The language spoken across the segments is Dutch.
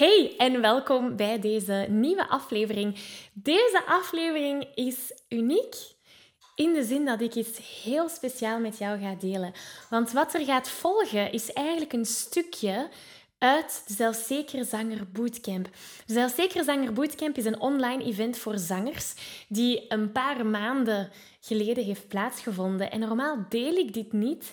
Hey en welkom bij deze nieuwe aflevering. Deze aflevering is uniek in de zin dat ik iets heel speciaal met jou ga delen. Want wat er gaat volgen is eigenlijk een stukje uit de Zelfzekere Zanger Bootcamp. De Zanger Bootcamp is een online event voor zangers die een paar maanden geleden heeft plaatsgevonden. En normaal deel ik dit niet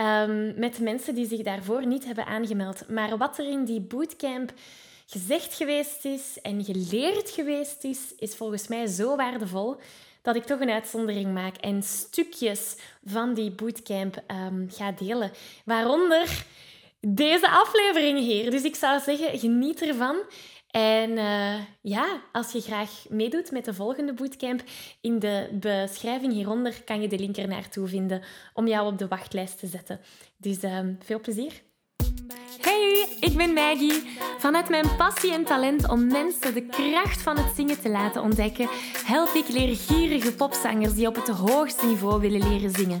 um, met mensen die zich daarvoor niet hebben aangemeld. Maar wat er in die bootcamp gezegd geweest is en geleerd geweest is, is volgens mij zo waardevol dat ik toch een uitzondering maak en stukjes van die bootcamp um, ga delen. Waaronder deze aflevering hier. Dus ik zou zeggen, geniet ervan. En uh, ja, als je graag meedoet met de volgende bootcamp, in de beschrijving hieronder kan je de link er naartoe vinden om jou op de wachtlijst te zetten. Dus uh, veel plezier. Hey, ik ben Maggie. Vanuit mijn passie en talent om mensen de kracht van het zingen te laten ontdekken, help ik leergierige popzangers die op het hoogste niveau willen leren zingen.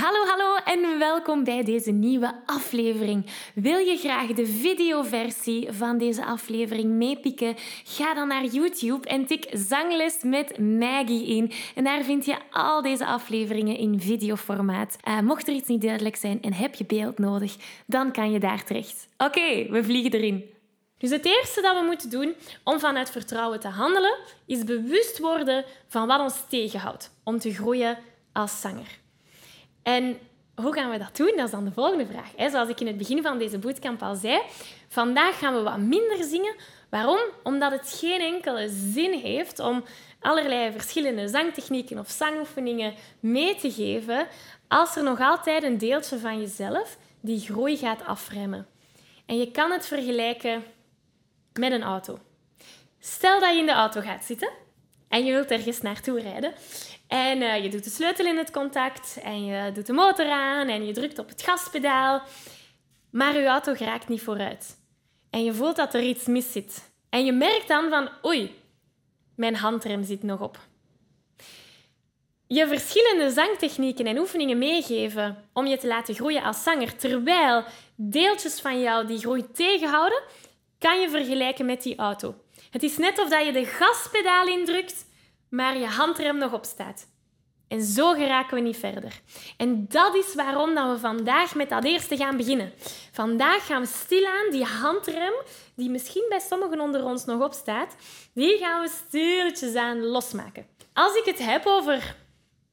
Hallo, hallo en welkom bij deze nieuwe aflevering. Wil je graag de videoversie van deze aflevering meepikken? Ga dan naar YouTube en tik Zangles met Maggie in. En daar vind je al deze afleveringen in videoformaat. Uh, mocht er iets niet duidelijk zijn en heb je beeld nodig, dan kan je daar terecht. Oké, we vliegen erin. Dus het eerste dat we moeten doen om vanuit vertrouwen te handelen, is bewust worden van wat ons tegenhoudt om te groeien als zanger. En hoe gaan we dat doen? Dat is dan de volgende vraag. Zoals ik in het begin van deze bootcamp al zei, vandaag gaan we wat minder zingen. Waarom? Omdat het geen enkele zin heeft om allerlei verschillende zangtechnieken of zangoefeningen mee te geven als er nog altijd een deeltje van jezelf die groei gaat afremmen. En je kan het vergelijken met een auto. Stel dat je in de auto gaat zitten en je wilt ergens naartoe rijden. En uh, je doet de sleutel in het contact en je doet de motor aan en je drukt op het gaspedaal. Maar je auto geraakt niet vooruit. En je voelt dat er iets mis zit. En je merkt dan van, oei, mijn handrem zit nog op. Je verschillende zangtechnieken en oefeningen meegeven om je te laten groeien als zanger, terwijl deeltjes van jou die groei tegenhouden, kan je vergelijken met die auto. Het is net of je de gaspedaal indrukt, maar je handrem nog op staat. En zo geraken we niet verder. En dat is waarom dat we vandaag met dat eerste gaan beginnen. Vandaag gaan we stilaan die handrem, die misschien bij sommigen onder ons nog op staat, die gaan we stilletjes aan losmaken. Als ik het heb over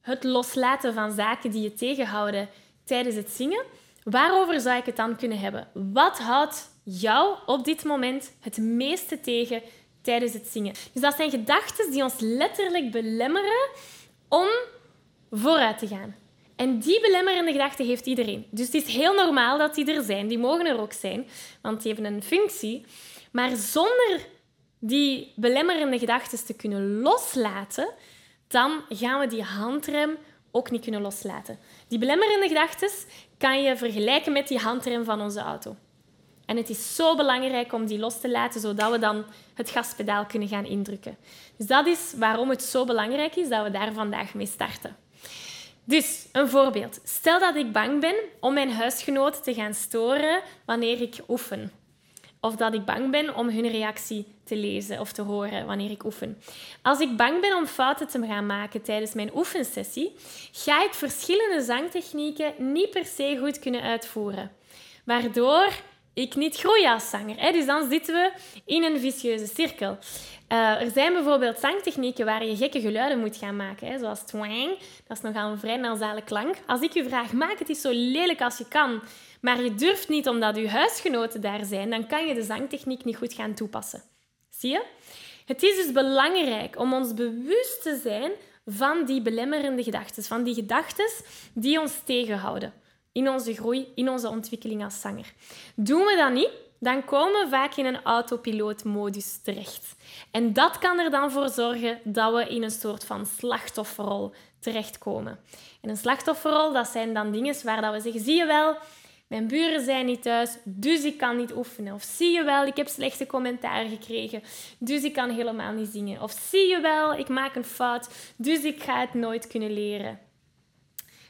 het loslaten van zaken die je tegenhouden tijdens het zingen, waarover zou ik het dan kunnen hebben? Wat houdt jou op dit moment het meeste tegen tijdens het zingen. Dus dat zijn gedachten die ons letterlijk belemmeren om vooruit te gaan. En die belemmerende gedachten heeft iedereen. Dus het is heel normaal dat die er zijn. Die mogen er ook zijn, want die hebben een functie. Maar zonder die belemmerende gedachten te kunnen loslaten, dan gaan we die handrem ook niet kunnen loslaten. Die belemmerende gedachten kan je vergelijken met die handrem van onze auto. En het is zo belangrijk om die los te laten, zodat we dan het gaspedaal kunnen gaan indrukken. Dus dat is waarom het zo belangrijk is dat we daar vandaag mee starten. Dus een voorbeeld. Stel dat ik bang ben om mijn huisgenoten te gaan storen wanneer ik oefen. Of dat ik bang ben om hun reactie te lezen of te horen wanneer ik oefen. Als ik bang ben om fouten te gaan maken tijdens mijn oefensessie, ga ik verschillende zangtechnieken niet per se goed kunnen uitvoeren. Waardoor ik niet groei als zanger. Hè? Dus dan zitten we in een vicieuze cirkel. Uh, er zijn bijvoorbeeld zangtechnieken waar je gekke geluiden moet gaan maken, hè? zoals twang. Dat is nogal een vrij nasale klank. Als ik je vraag, maak het eens zo lelijk als je kan, maar je durft niet omdat je huisgenoten daar zijn, dan kan je de zangtechniek niet goed gaan toepassen. Zie je? Het is dus belangrijk om ons bewust te zijn van die belemmerende gedachten, van die gedachten die ons tegenhouden in onze groei, in onze ontwikkeling als zanger. Doen we dat niet, dan komen we vaak in een autopilootmodus terecht. En dat kan er dan voor zorgen dat we in een soort van slachtofferrol terechtkomen. En een slachtofferrol, dat zijn dan dingen waar dat we zeggen, zie je wel, mijn buren zijn niet thuis, dus ik kan niet oefenen. Of zie je wel, ik heb slechte commentaar gekregen, dus ik kan helemaal niet zingen. Of zie je wel, ik maak een fout, dus ik ga het nooit kunnen leren.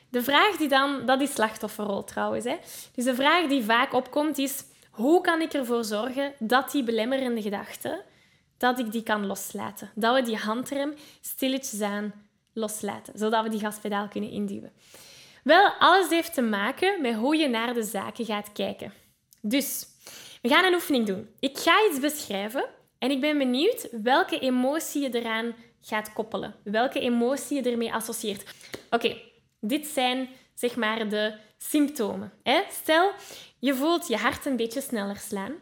De vraag die dan, dat is slachtofferrol trouwens. Hè? Dus de vraag die vaak opkomt is, hoe kan ik ervoor zorgen dat die belemmerende gedachten, dat ik die kan loslaten? Dat we die handrem stilletjes aan loslaten, zodat we die gaspedaal kunnen induwen. Wel, alles heeft te maken met hoe je naar de zaken gaat kijken. Dus, we gaan een oefening doen. Ik ga iets beschrijven en ik ben benieuwd welke emotie je eraan gaat koppelen. Welke emotie je ermee associeert. Oké, dit zijn zeg maar de symptomen. Stel, je voelt je hart een beetje sneller slaan.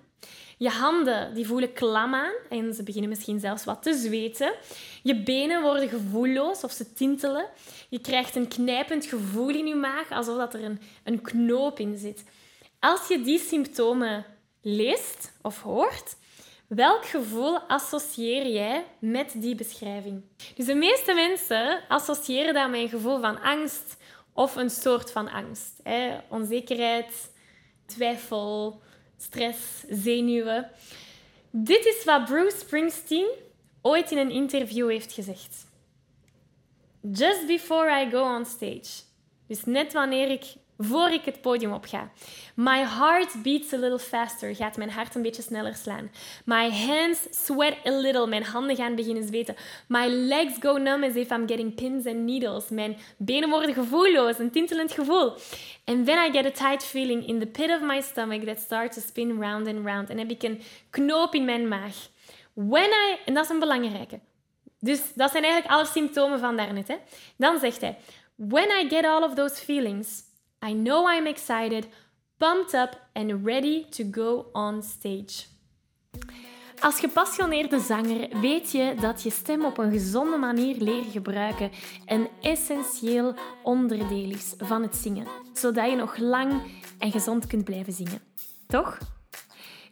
Je handen die voelen klam aan en ze beginnen misschien zelfs wat te zweten. Je benen worden gevoelloos of ze tintelen. Je krijgt een knijpend gevoel in je maag, alsof dat er een, een knoop in zit. Als je die symptomen leest of hoort, welk gevoel associeer jij met die beschrijving? Dus de meeste mensen associëren dat met een gevoel van angst of een soort van angst. Hè? Onzekerheid, twijfel, stress, zenuwen. Dit is wat Bruce Springsteen ooit in een interview heeft gezegd. Just before I go on stage. Dus net wanneer ik voor ik het podium op ga. My heart beats a little faster. Gaat mijn hart een beetje sneller slaan. My hands sweat a little. Mijn handen gaan beginnen zweten. My legs go numb as if I'm getting pins and needles. Mijn benen worden gevoelloos, een tintelend gevoel. And then I get a tight feeling in the pit of my stomach that starts to spin round and round. En heb ik een knoop in mijn maag. When I, en dat is een belangrijke. Dus dat zijn eigenlijk alle symptomen van daarnet. Hè? Dan zegt hij, when I get all of those feelings, I know I'm excited, pumped up and ready to go on stage. Als gepassioneerde zanger weet je dat je stem op een gezonde manier leren gebruiken een essentieel onderdeel is van het zingen, zodat je nog lang en gezond kunt blijven zingen. Toch?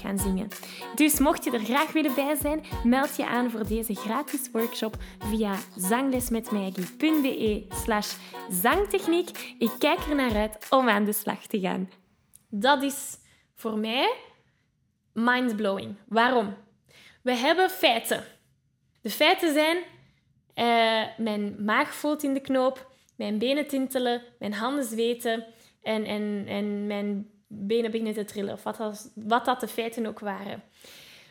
gaan zingen. Dus mocht je er graag willen bij zijn, meld je aan voor deze gratis workshop via zanglesmetmaggie.be slash zangtechniek. Ik kijk er naar uit om aan de slag te gaan. Dat is voor mij mindblowing. Waarom? We hebben feiten. De feiten zijn, uh, mijn maag voelt in de knoop, mijn benen tintelen, mijn handen zweten en, en, en mijn benen beginnen te trillen. Of wat wat dat de feiten ook waren.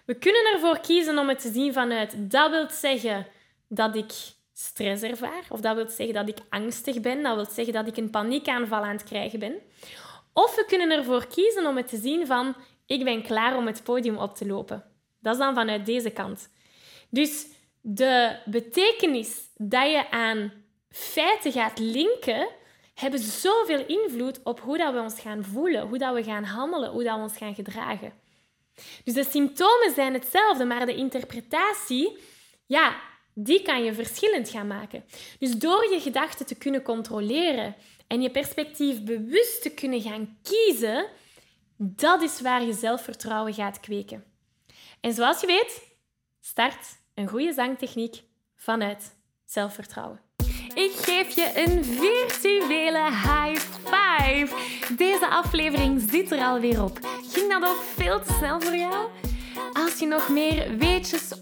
We kunnen ervoor kiezen om het te zien vanuit dat wil zeggen dat ik stress ervaar. Of dat wil zeggen dat ik angstig ben. Dat wil zeggen dat ik een paniekaanval aan het krijgen ben. Of we kunnen ervoor kiezen om het te zien van ik ben klaar om het podium op te lopen. Dat is dan vanuit deze kant. Dus de betekenis dat je aan feiten gaat linken, hebben zoveel invloed op hoe dat we ons gaan voelen, hoe dat we gaan handelen, hoe dat we ons gaan gedragen. Dus de symptomen zijn hetzelfde, maar de interpretatie, ja, die kan je verschillend gaan maken. Dus door je gedachten te kunnen controleren en je perspectief bewust te kunnen gaan kiezen, dat is waar je zelfvertrouwen gaat kweken. En zoals je weet, start een goede zangtechniek vanuit zelfvertrouwen. Ik geef je een virtuele high five. Deze aflevering zit er alweer op. Ging dat ook veel te snel voor jou? Als je nog meer weetjes,